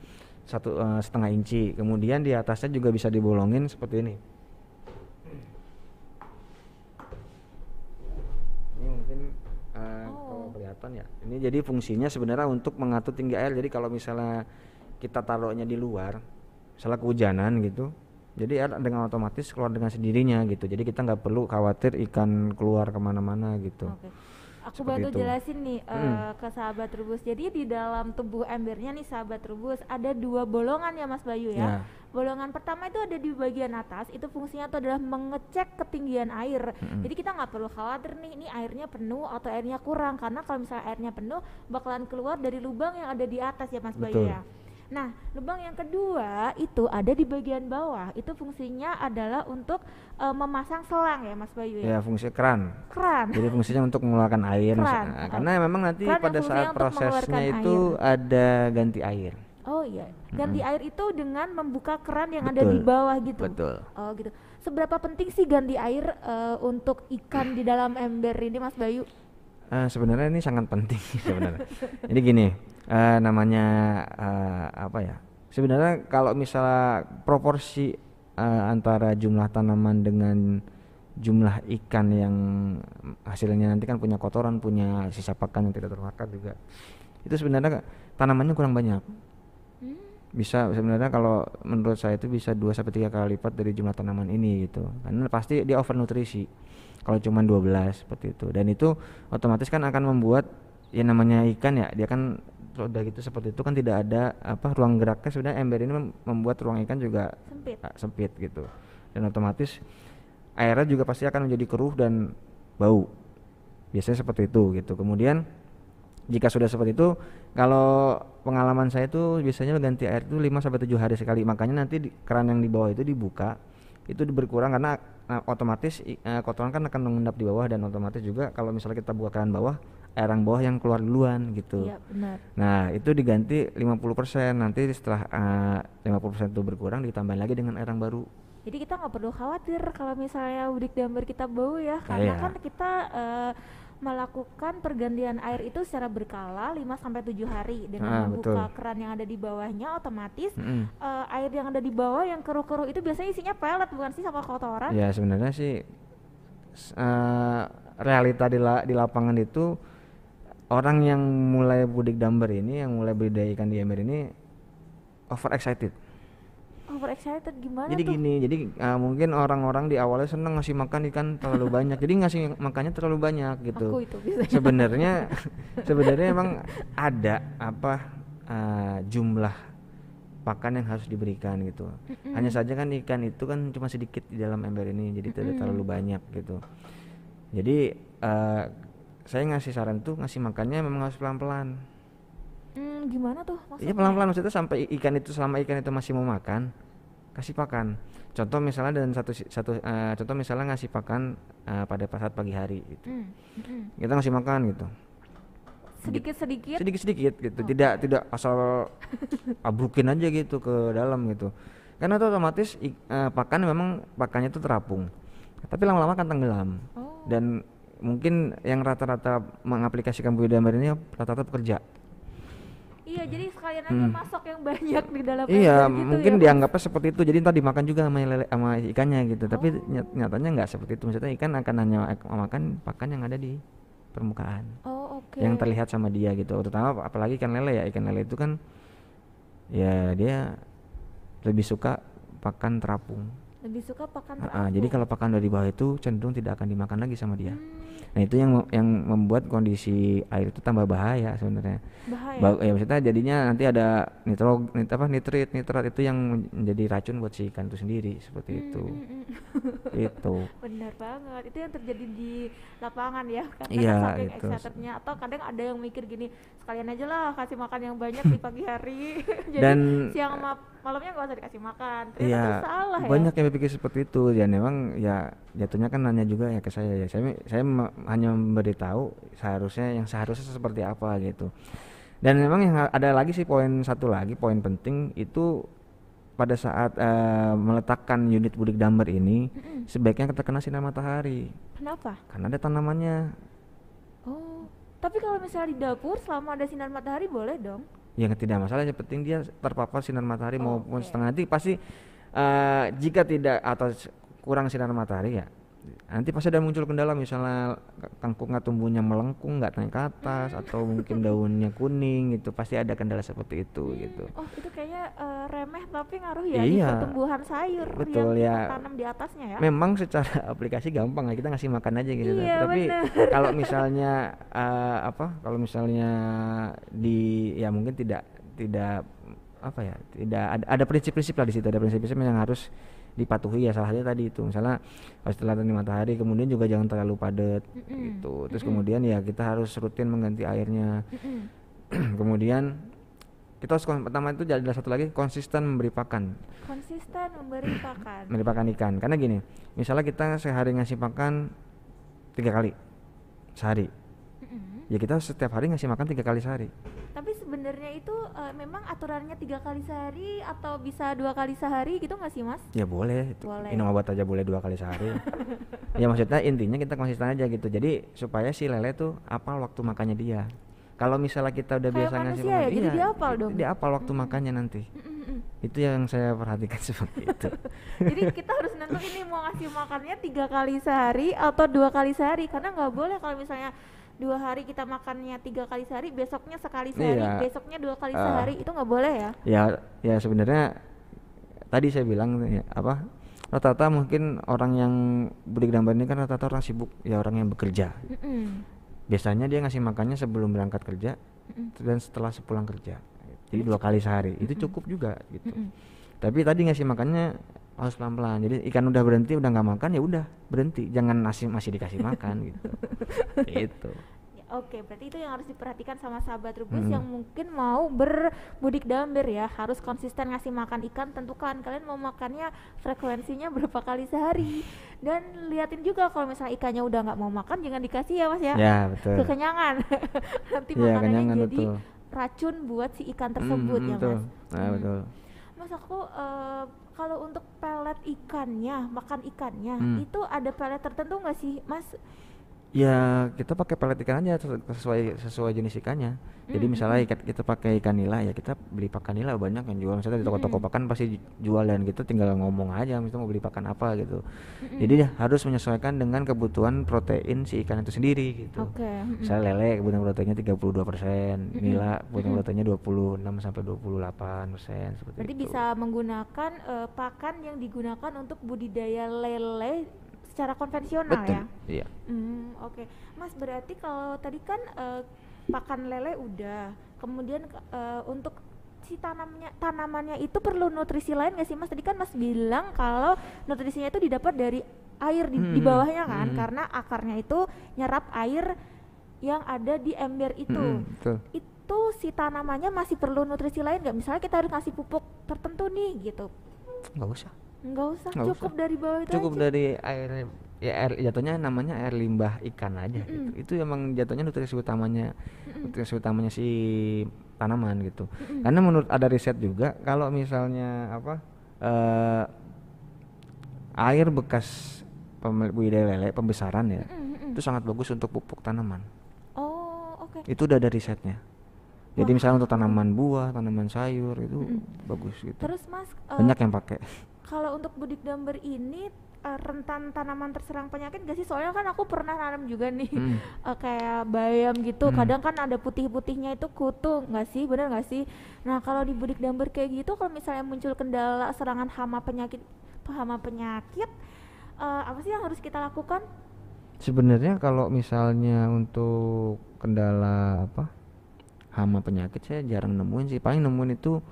Satu eh, setengah inci. Kemudian di atasnya juga bisa dibolongin seperti ini. Ini mungkin kalau Oh. kelihatan ya. Ini jadi fungsinya sebenarnya untuk mengatur tinggi air. Jadi kalau misalnya kita taruhnya di luar misalnya kehujanan gitu jadi air dengan otomatis keluar dengan sendirinya gitu jadi kita nggak perlu khawatir ikan keluar ke mana-mana gitu Oke. Aku Seperti bantu itu. jelasin nih Mm. ke sahabat Trubus. Jadi di dalam tubuh embernya nih sahabat Trubus ada dua bolongan ya Mas Bayu ya. Ya. Bolongan pertama itu ada di bagian atas, itu fungsinya itu adalah mengecek ketinggian air. Mm-mm. Jadi kita nggak perlu khawatir nih, ini airnya penuh atau airnya kurang karena kalau misalnya airnya penuh bakalan keluar dari lubang yang ada di atas ya Mas Bayu Betul. ya. Nah, lubang yang kedua itu ada di bagian bawah. Itu fungsinya adalah untuk eh, memasang selang ya Mas Bayu ya. ya fungsi keran Keran. Jadi fungsinya untuk mengeluarkan air, Keran, nah, karena memang nanti Keran pada saat prosesnya itu ada ganti air. Oh iya, ganti Mm-mm. air itu dengan membuka keran yang ada di Betul. bawah gitu. Betul. Oh gitu. Seberapa penting sih ganti air eh, untuk ikan di dalam ember ini, Mas Bayu? Eh, sebenarnya ini sangat penting sebenarnya. Jadi gini, eh, namanya eh, apa ya? Sebenarnya kalau misalnya proporsi eh, antara jumlah tanaman dengan jumlah ikan yang hasilnya nanti kan punya kotoran, punya sisa pakan yang tidak termakan juga. Itu sebenarnya tanamannya kurang banyak. Hmm, bisa sebenarnya kalau menurut saya itu bisa 2 sampai tiga kali lipat dari jumlah tanaman ini gitu karena pasti dia overnutrisi kalau cuma 12 seperti itu dan itu otomatis kan akan membuat ya namanya ikan ya dia kan udah gitu seperti itu kan tidak ada apa ruang geraknya. Sudah ember ini mem- membuat ruang ikan juga sempit. ah, sempit gitu. Dan otomatis airnya juga pasti akan menjadi keruh dan bau. Biasanya seperti itu gitu. Kemudian jika sudah seperti itu kalau pengalaman saya itu biasanya ganti air itu 5 sampai 7 hari sekali. Makanya nanti di, keran yang di bawah itu dibuka itu berkurang karena nah, otomatis eh, kotoran kan akan mengendap di bawah dan otomatis juga kalau misalnya kita buka keran bawah air yang bawah yang keluar duluan gitu Iya, benar. Nah, itu diganti 50%. Nanti setelah eh, 50% itu berkurang ditambahin lagi dengan air yang baru. Jadi kita nggak perlu khawatir kalau misalnya udik dambar kita bau ya, karena Iya. kan kita eh, melakukan pergantian air itu secara berkala 5 sampai 7 hari dengan Ah, membuka betul. keran yang ada di bawahnya otomatis Mm-mm. eh, air yang ada di bawah yang keruh-keruh itu biasanya isinya pelet bukan sih sama kotoran? Ya, sebenarnya sih eh, realita di, la- di lapangan itu orang yang mulai budik damber ini, yang mulai budidaya ikan di ember ini over excited. Overexcited gimana Jadi tuh? gini, jadi eh, mungkin orang-orang di awalnya seneng ngasih makan ikan terlalu banyak. Jadi ngasih makannya terlalu banyak gitu. Aku itu biasanya. sebenarnya sebenarnya emang ada apa eh, jumlah pakan yang harus diberikan gitu Mm-mm. hanya saja kan ikan itu kan cuma sedikit di dalam ember ini jadi tidak Mm-mm. terlalu banyak gitu jadi eh, saya ngasih saran tuh ngasih makannya memang harus pelan-pelan Hmm, gimana tuh Iya maksudnya? pelan-pelan maksudnya sampai ikan itu selama ikan itu masih mau makan kasih pakan contoh misalnya dan satu satu eh, contoh misalnya ngasih pakan eh, pada saat pagi hari gitu Hmm, hmm. kita ngasih makan gitu Sedikit-sedikit. sedikit-sedikit gitu Oke. tidak tidak asal abrukin aja gitu ke dalam gitu karena itu otomatis eh, pakan memang pakannya itu terapung tapi lama-lama kan tenggelam Oh. dan mungkin yang rata-rata mengaplikasikan budidaya ember ini rata-rata pekerja Iya, jadi sekalian aja Hmm. masuk yang banyak di dalam iya gitu mungkin ya, Mas? dianggapnya seperti itu jadi ntar dimakan juga sama lele sama ikannya gitu tapi Oh. nyat- nyatanya nggak seperti itu maksudnya ikan akan hanya makan pakan yang ada di permukaan Oh, oke. yang terlihat sama dia gitu terutama ap- apalagi ikan lele ya ikan lele itu kan ya dia lebih suka pakan terapung lebih suka pakan terapung. jadi kalau pakan dari bawah itu cenderung tidak akan dimakan lagi sama dia. Hmm, Nah itu yang yang membuat kondisi air itu tambah bahaya sebenarnya. bahaya. Ba- ya maksudnya jadinya nanti ada nitro nit, apa nitrit nitrat itu yang men- menjadi racun buat si ikan itu sendiri seperti Hmm, itu. hmm, hmm. itu. Benar banget. Itu yang terjadi di lapangan ya. Karena Iya, itu. atau kadang ada yang mikir gini, sekalian aja lah kasih makan yang banyak di pagi hari. Jadi Dan siang sama malamnya nggak usah dikasih makan. Ternyata itu salah ya. banyak yang berpikir seperti itu. Dan memang ya jatuhnya kan nanya juga ya ke saya ya. Saya saya hanya memberitahu seharusnya yang seharusnya seperti apa gitu. Dan memang yang ada lagi sih poin satu lagi poin penting itu pada saat eh, meletakkan unit budik damber ini Mm-mm. sebaiknya kita kena sinar matahari Kenapa? karena ada tanamannya Oh, tapi kalau misalnya di dapur selama ada sinar matahari boleh dong. Yang tidak masalah yang penting dia terpapar sinar matahari Oh, maupun oke. setengah nanti pasti eh, jika tidak atau kurang sinar matahari ya nanti pasti ada muncul kendala misalnya kangkungnya tumbuhnya melengkung nggak naik ke atas atau mungkin daunnya kuning gitu pasti ada kendala seperti itu gitu Oh, itu kayaknya eh, remeh tapi ngaruh ya di Iya. pertumbuhan sayur Betul, yang ya. tanam di atasnya ya. memang secara aplikasi gampang ya kita ngasih makan aja gitu Iya, tapi kalau misalnya eh, apa kalau misalnya di ya mungkin tidak tidak apa ya tidak ada, ada prinsip-prinsip lah di situ ada prinsip-prinsip yang harus dipatuhi ya salah satunya tadi itu misalnya pas telan di matahari kemudian juga jangan terlalu padat Mm-mm. gitu terus Mm-mm. kemudian ya kita harus rutin mengganti airnya Mm-mm. kemudian kita harus pertama itu ada satu lagi konsisten memberi pakan Konsisten memberi pakan. memberi pakan ikan karena gini misalnya kita sehari ngasih pakan tiga kali sehari. Ya kita setiap hari ngasih makan tiga kali sehari. Tapi sebenarnya itu eh, memang aturannya tiga kali sehari atau bisa dua kali sehari gitu nggak sih mas? ya boleh itu Boleh. minum obat aja boleh dua kali sehari. Ya maksudnya intinya kita konsisten aja gitu. Jadi supaya si lele tuh apal waktu makannya dia. Kalau misalnya kita udah Kayak biasa ngasih makan ya, jadi iya, dia hafal dong. dia apal waktu makannya nanti. Itu yang saya perhatikan seperti itu. Jadi kita harus nentuin ini mau ngasih makannya tiga kali sehari atau dua kali sehari. Karena nggak boleh kalau misalnya dua hari kita makannya tiga kali sehari besoknya sekali sehari Iya. besoknya dua kali Ah. sehari itu nggak boleh ya ya ya sebenarnya tadi saya bilang ya, apa rata-rata mungkin orang yang budik dambar ini kan rata-rata orang sibuk ya orang yang bekerja Mm-mm. biasanya dia ngasih makannya sebelum berangkat kerja Mm-mm. dan setelah sepulang kerja jadi dua kali sehari itu cukup juga gitu Mm-mm. tapi tadi ngasih makannya harus pelan-pelan jadi ikan udah berhenti udah nggak makan ya udah berhenti jangan masih masih dikasih makan gitu itu Oke, berarti itu yang harus diperhatikan sama sahabat rubus Mm. yang mungkin mau bermudik damber ya, harus konsisten ngasih makan ikan. Tentukan kalian mau makannya frekuensinya berapa kali sehari. Dan liatin juga kalau misalnya ikannya udah nggak mau makan, jangan dikasih ya mas ya. ya betul Kekenyangan. Nanti ya makanannya jadi betul racun buat si ikan Mm, tersebut mm, ya betul. mas. nah Hmm. betul Mas aku eh, kalau untuk pelet ikannya, makan ikannya, Hmm. itu ada pelet tertentu nggak sih mas? Ya kita pakai pelet ikan aja sesu- sesuai sesuai jenis ikannya. Jadi Mm, misalnya mm. ikan kita pakai ikan nila ya kita beli pakan nila banyak yang jual misalnya di toko-toko Mm. pakan pasti ju- jual dan kita tinggal ngomong aja misalnya mau beli pakan apa gitu. Mm-mm. Jadi dia harus menyesuaikan dengan kebutuhan protein si ikan itu sendiri gitu. Oke. mm-mm. Misalnya lele kebutuhan proteinnya 32%, Mm-mm. nila kebutuhan proteinnya 26 sampai 28% seperti Berarti itu. bisa menggunakan eh, pakan yang digunakan untuk budidaya lele secara konvensional Betul. ya. Iya. Hmm, oke. Mas berarti kalau tadi kan eh, pakan lele udah, kemudian eh, untuk si tanamnya tanamannya itu perlu nutrisi lain nggak sih Mas? Tadi kan Mas bilang kalau nutrisinya itu didapat dari air di, di Hmm, bawahnya kan, hmm. karena akarnya itu nyerap air yang ada di ember itu. Mm-mm, betul. Itu si tanamannya masih perlu nutrisi lain nggak? Misalnya kita harus ngasih pupuk tertentu nih gitu. Nggak usah. Nggak usah, Nggak cukup usah. dari bawah itu cukup aja. dari air ya air jatuhnya namanya air limbah ikan aja gitu. Mm-mm. Itu emang jatuhnya nutrisi utamanya Mm-mm. nutrisi utamanya si tanaman gitu. Mm-mm. Karena menurut ada riset juga kalau misalnya apa eh air bekas budidaya lele pembesaran ya mm-mm. itu sangat bagus untuk pupuk tanaman. Oh, oke. Itu udah ada risetnya. Jadi Wah. misalnya untuk tanaman buah, tanaman sayur itu bagus gitu. Terus Mas, eh, Banyak yang pakai. Kalau untuk budik damber ini eh, rentan tanaman terserang penyakit gak sih? Soalnya kan aku pernah nanam juga nih Mm. eh, kayak bayam gitu. Hmm. Kadang kan ada putih-putihnya itu kutu, nggak sih? Bener nggak sih? Nah kalau di budik damber kayak gitu, kalau misalnya muncul kendala serangan hama penyakit hama penyakit uh, apa sih yang harus kita lakukan sebenarnya kalau misalnya untuk kendala apa hama penyakit saya jarang nemuin sih paling nemuin itu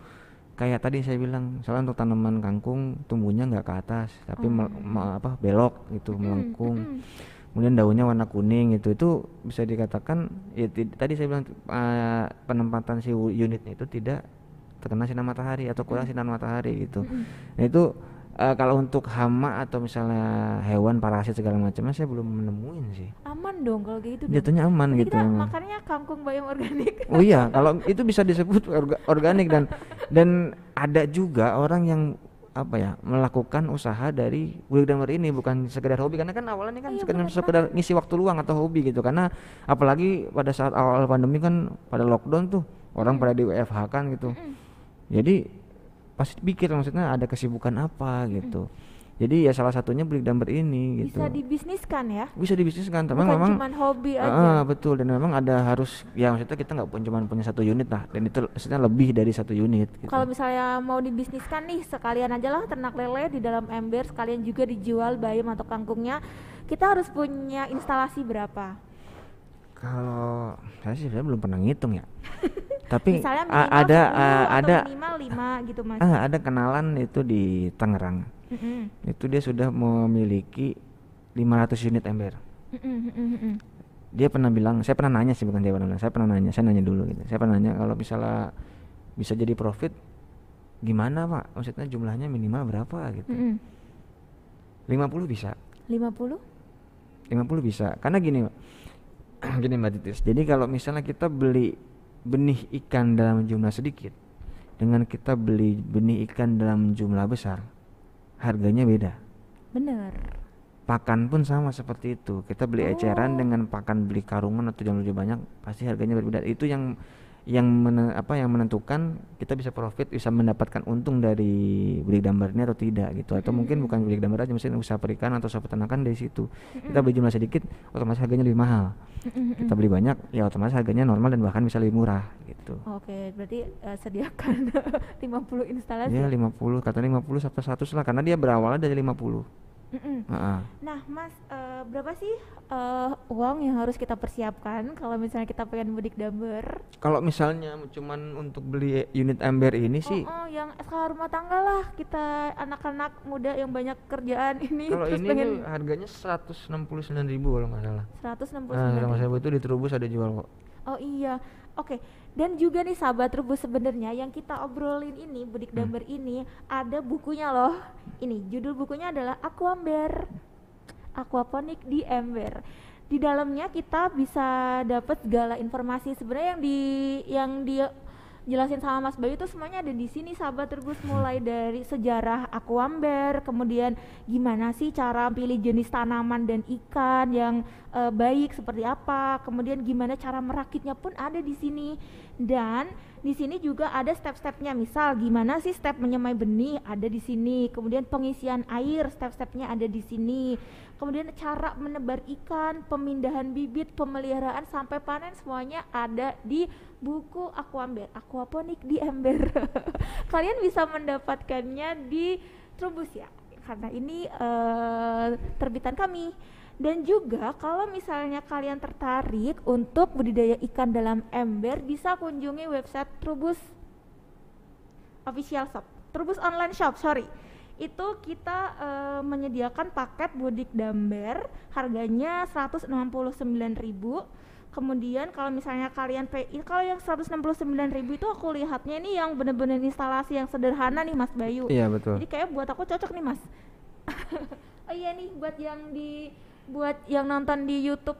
kayak tadi saya bilang soalnya untuk tanaman kangkung tumbuhnya nggak ke atas tapi oh. mel, apa belok gitu melengkung. mm, kemudian daunnya warna kuning gitu itu bisa dikatakan ya tadi saya bilang uh, penempatan si unitnya itu tidak terkena sinar matahari atau kurang sinar matahari gitu. Nah itu uh, kalau untuk hama atau misalnya hewan parasit segala macamnya saya belum menemuin sih. Aman dong kalau gitu jatuhnya aman Jadi gitu. kita makannya kangkung bayam organik. Oh iya kalau itu bisa disebut orga, organik dan dan ada juga orang yang apa ya melakukan usaha dari bulik damar ini bukan sekedar hobi. Karena kan awalnya kan oh, iya, sekedar, sekedar ngisi waktu luang atau hobi gitu. Karena apalagi pada saat awal pandemi kan pada lockdown tuh orang hmm. pada di WFH kan gitu. Jadi pasti pikir maksudnya ada kesibukan apa gitu. Jadi ya salah satunya beli dumper ini gitu. bisa dibisniskan ya? Bisa dibisniskan tapi memang cuma hobi aja. uh, betul. Dan memang ada harus ya maksudnya kita nggak pun cuma punya satu unit lah. Dan itu maksudnya lebih dari satu unit gitu. kalau misalnya mau dibisniskan nih sekalian aja lah ternak lele di dalam ember sekalian juga dijual bayam atau kangkungnya. Kita harus punya instalasi berapa kalau saya sih saya belum pernah ngitung ya. Tapi Misalnya ada uh, ada minimal 5 gitu mas. Uh, ada kenalan itu di Tangerang. Mm -hmm. itu dia sudah memiliki 500 unit ember. Mm -hmm. dia pernah bilang saya pernah nanya sih bukan dia pernah saya pernah nanya saya nanya dulu gitu. Saya pernah nanya kalau misalnya bisa jadi profit gimana pak? Maksudnya jumlahnya minimal berapa? gitu. Mm -hmm. 50 bisa. 50 50 bisa. Karena gini pak gini mbak Titis. Jadi kalau misalnya kita beli benih ikan dalam jumlah sedikit dengan kita beli benih ikan dalam jumlah besar harganya beda. Benar. Pakan pun sama seperti itu. Kita beli oh. eceran dengan pakan beli karungan atau jumlah lebih banyak pasti harganya berbeda. Itu yang yang men, apa yang menentukan kita bisa profit bisa mendapatkan untung dari beli gambar ini atau tidak gitu atau mm -hmm. mungkin bukan beli gambar aja mungkin usaha perikanan atau usaha peternakan dari situ mm -hmm. kita beli jumlah sedikit otomatis harganya lebih mahal mm -hmm. kita beli banyak ya otomatis harganya normal dan bahkan bisa lebih murah gitu oke berarti uh, sediakan 50 instalasi ya 50 katanya 50 sampai 100 lah karena dia berawalnya dari 50 Mm. Nah, Mas, uh, berapa sih uh, uang yang harus kita persiapkan kalau misalnya kita pengen mudik damber? Kalau misalnya cuman untuk beli unit ember ini oh, sih, oh, yang SK rumah tangga lah kita anak-anak muda yang banyak kerjaan ini. Kalau ini pengen... harganya seratus enam puluh sembilan ribu kalau nggak salah. Seratus enam puluh sembilan. Nah, itu di Trubus ada jual kok. Oh iya, oke. Okay dan juga nih sahabat rebus sebenarnya yang kita obrolin ini Budik hmm. Damber hmm. ini ada bukunya loh. Ini judul bukunya adalah Aquamber. Aquaponik di ember. Di dalamnya kita bisa dapat segala informasi sebenarnya yang di yang di jelasin sama Mas Bayu itu semuanya ada di sini sahabat. Terus mulai dari sejarah aquamber kemudian gimana sih cara pilih jenis tanaman dan ikan yang uh, baik seperti apa kemudian gimana cara merakitnya pun ada di sini. Dan di sini juga ada step-stepnya misal gimana sih step menyemai benih ada di sini kemudian pengisian air step-stepnya ada di sini kemudian cara menebar ikan, pemindahan bibit, pemeliharaan sampai panen semuanya ada di buku Aquamber, aquaponik di ember. Kalian bisa mendapatkannya di Trubus ya, karena ini uh, terbitan kami. Dan juga kalau misalnya kalian tertarik untuk budidaya ikan dalam ember, bisa kunjungi website Trubus official shop, Trubus online shop, sorry itu kita uh, menyediakan paket budik damber harganya 169.000 kemudian kalau misalnya kalian pay kalau yang 169.000 itu aku lihatnya ini yang bener-bener instalasi yang sederhana nih Mas Bayu. Iya betul. Jadi kayak buat aku cocok nih Mas. Oh iya nih buat yang di buat yang nonton di YouTube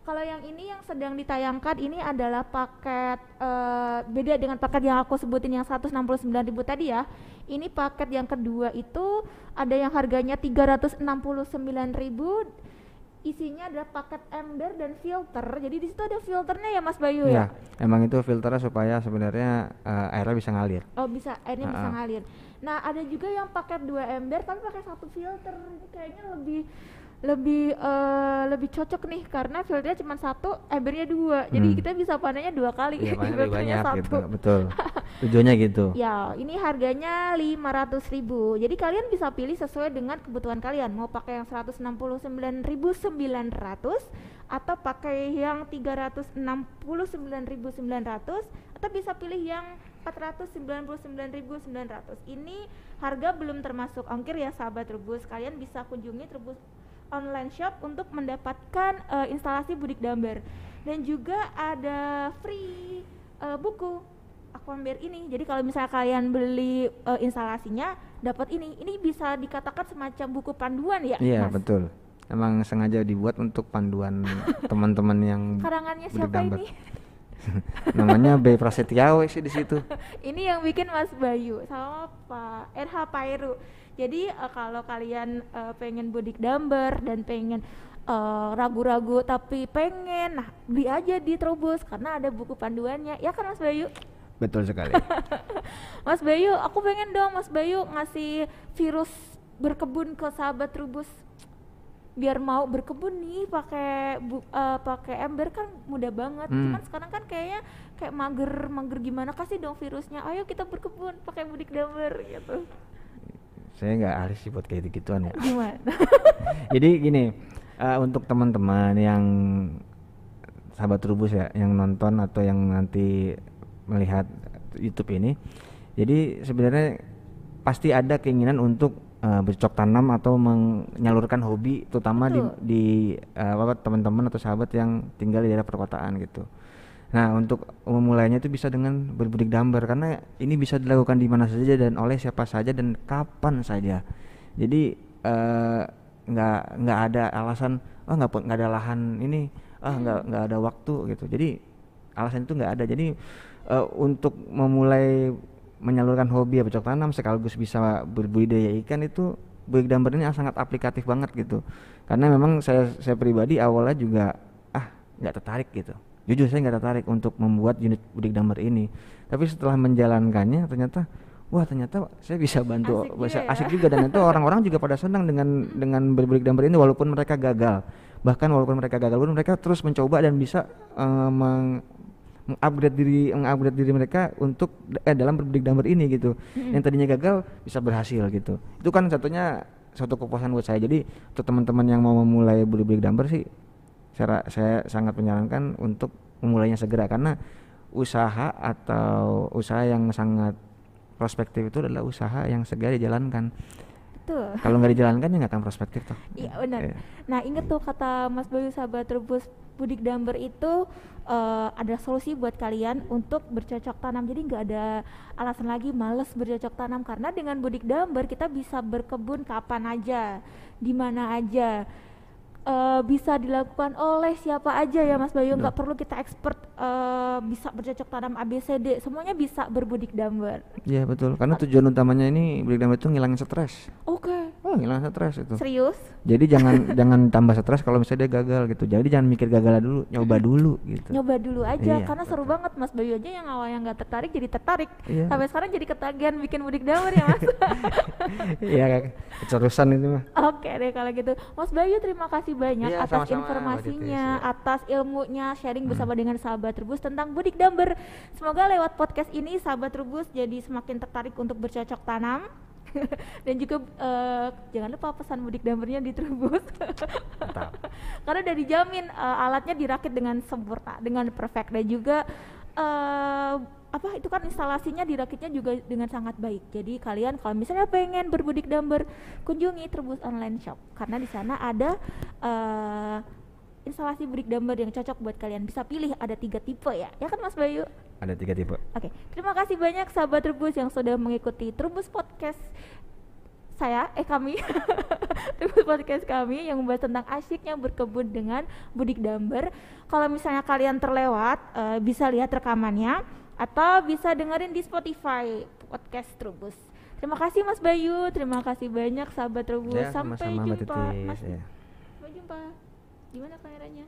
kalau yang ini yang sedang ditayangkan ini adalah paket uh, beda dengan paket yang aku sebutin yang 169.000 tadi ya. Ini paket yang kedua itu ada yang harganya 369.000 isinya ada paket ember dan filter. Jadi di situ ada filternya ya Mas Bayu ya? ya? emang itu filternya supaya sebenarnya uh, airnya bisa ngalir. Oh, bisa, airnya uh -uh. bisa ngalir. Nah, ada juga yang paket dua ember tapi pakai satu filter. Ini kayaknya lebih lebih eh, lebih cocok nih karena filternya cuma satu, embernya dua. Jadi Hmm. kita bisa panennya dua kali. Iya, lebih banyak satu. gitu. Betul. Tujuannya gitu. Ya, ini harganya 500.000. Jadi kalian bisa pilih sesuai dengan kebutuhan kalian. Mau pakai yang 169.900 atau pakai yang 369.900 atau bisa pilih yang 499.900. Ini harga belum termasuk ongkir ya sahabat Trubus. Kalian bisa kunjungi Trubus online shop untuk mendapatkan eh, instalasi budik damber dan juga ada free eh, buku Aquamber ini. Jadi kalau misalnya kalian beli eh, instalasinya dapat ini. Ini bisa dikatakan semacam buku panduan ya, Iya, Mas? betul. Emang sengaja dibuat untuk panduan teman-teman yang Karangannya siapa ini? namanya Bay Prasetyawe sih di situ. ini yang bikin Mas Bayu sama Pak RH Pairu. Jadi eh, kalau kalian eh, pengen budik damber dan pengen eh, ragu-ragu tapi pengen, nah beli aja di Trobos karena ada buku panduannya. Ya kan Mas Bayu? Betul sekali. Mas Bayu, aku pengen dong Mas Bayu ngasih virus berkebun ke sahabat Trubus biar mau berkebun nih pakai eh, pakai ember kan mudah banget. Hmm. Cuman sekarang kan kayaknya kayak mager mager gimana kasih dong virusnya. Ayo kita berkebun pakai budik damber gitu. Saya nggak ahli sih buat kayak gituan ya. Gimana? Jadi gini, eh, untuk teman-teman yang sahabat Trubus ya, yang nonton atau yang nanti melihat YouTube ini, jadi sebenarnya pasti ada keinginan untuk eh, bercocok tanam atau menyalurkan hobi, terutama di, Betul. di eh, apa teman-teman atau sahabat yang tinggal di daerah perkotaan gitu. Nah, untuk memulainya itu bisa dengan berbudik damber karena ini bisa dilakukan di mana saja dan oleh siapa saja dan kapan saja. Jadi eh, nggak nggak ada alasan oh nggak nggak ada lahan ini ah nggak nggak ada waktu gitu. Jadi alasan itu nggak ada. Jadi eh, untuk memulai menyalurkan hobi ya bercocok tanam sekaligus bisa berbudidaya ikan itu budik damber ini sangat aplikatif banget gitu. Karena memang saya saya pribadi awalnya juga ah nggak tertarik gitu jujur saya nggak tertarik untuk membuat unit budik damber ini. Tapi setelah menjalankannya ternyata wah ternyata saya bisa bantu Asik bisa juga ya. asik juga. Dan itu orang-orang juga pada senang dengan dengan berbudik damber ini walaupun mereka gagal. Bahkan walaupun mereka gagal pun mereka terus mencoba dan bisa meng mengupgrade diri mengupgrade diri mereka untuk eh dalam berbudik damber ini gitu. Mm-mm. yang tadinya gagal bisa berhasil gitu. Itu kan satunya suatu kepuasan buat saya. Jadi untuk teman-teman yang mau memulai berbudik damber sih saya, saya sangat menyarankan untuk memulainya segera karena usaha atau usaha yang sangat prospektif itu adalah usaha yang segera dijalankan Betul. kalau nggak dijalankan ya nggak akan prospektif toh Iya benar. Iya. Nah inget tuh kata Mas Bayu sahabat rebus budik damber itu eh, ada solusi buat kalian untuk bercocok tanam. Jadi nggak ada alasan lagi males bercocok tanam karena dengan budik damber kita bisa berkebun kapan aja, di mana aja. Eh, bisa dilakukan oleh siapa aja ya Mas Bayu. Nggak perlu kita expert eh, bisa bercocok tanam ABCD semuanya bisa berbudik damber Iya betul. Karena tujuan utamanya ini budik damber itu ngilangin stres. Oke oh ngilangin stres itu. Serius? Jadi jangan jangan tambah stres kalau misalnya dia gagal gitu. Jadi jangan mikir gagal dulu nyoba dulu gitu. Nyoba dulu aja Iya, karena seru banget. Mas Bayu aja yang awalnya nggak tertarik jadi tertarik. Iya. sampai sekarang jadi ketagihan bikin mudik damar ya Mas. Iya keterusan itu mah oke deh kalau gitu. Mas Bayu terima kasih banyak Iya, atas sama-sama, Mbak informasinya Titis, ya. atas ilmunya sharing bersama dengan sahabat Rebus tentang budik damber semoga lewat podcast ini sahabat Rebus jadi semakin tertarik untuk bercocok tanam dan juga eh, jangan lupa pesan mudik dambernya di Trubus. Mantap. karena udah dijamin eh, alatnya dirakit dengan sempurna dengan perfect. Dan juga eh apa itu kan instalasinya dirakitnya juga dengan sangat baik. Jadi kalian kalau misalnya pengen berbudik damber kunjungi Trubus online shop karena di sana ada eh instalasi budik damber yang cocok buat kalian bisa pilih ada tiga tipe ya ya kan Mas Bayu ada tiga tipe Oke, terima kasih banyak sahabat Trubus yang sudah mengikuti Trubus Podcast saya, eh kami, Trubus Podcast kami yang membahas tentang asyiknya berkebun dengan budik damber. Kalau misalnya kalian terlewat, eh, bisa lihat rekamannya atau bisa dengerin di Spotify Podcast Trubus. Terima kasih Mas Bayu, terima kasih banyak sahabat Trubus. ya Sampai sama-sama Mbak jumpa, Mas. ya. Sampai jumpa. Gimana kameranya?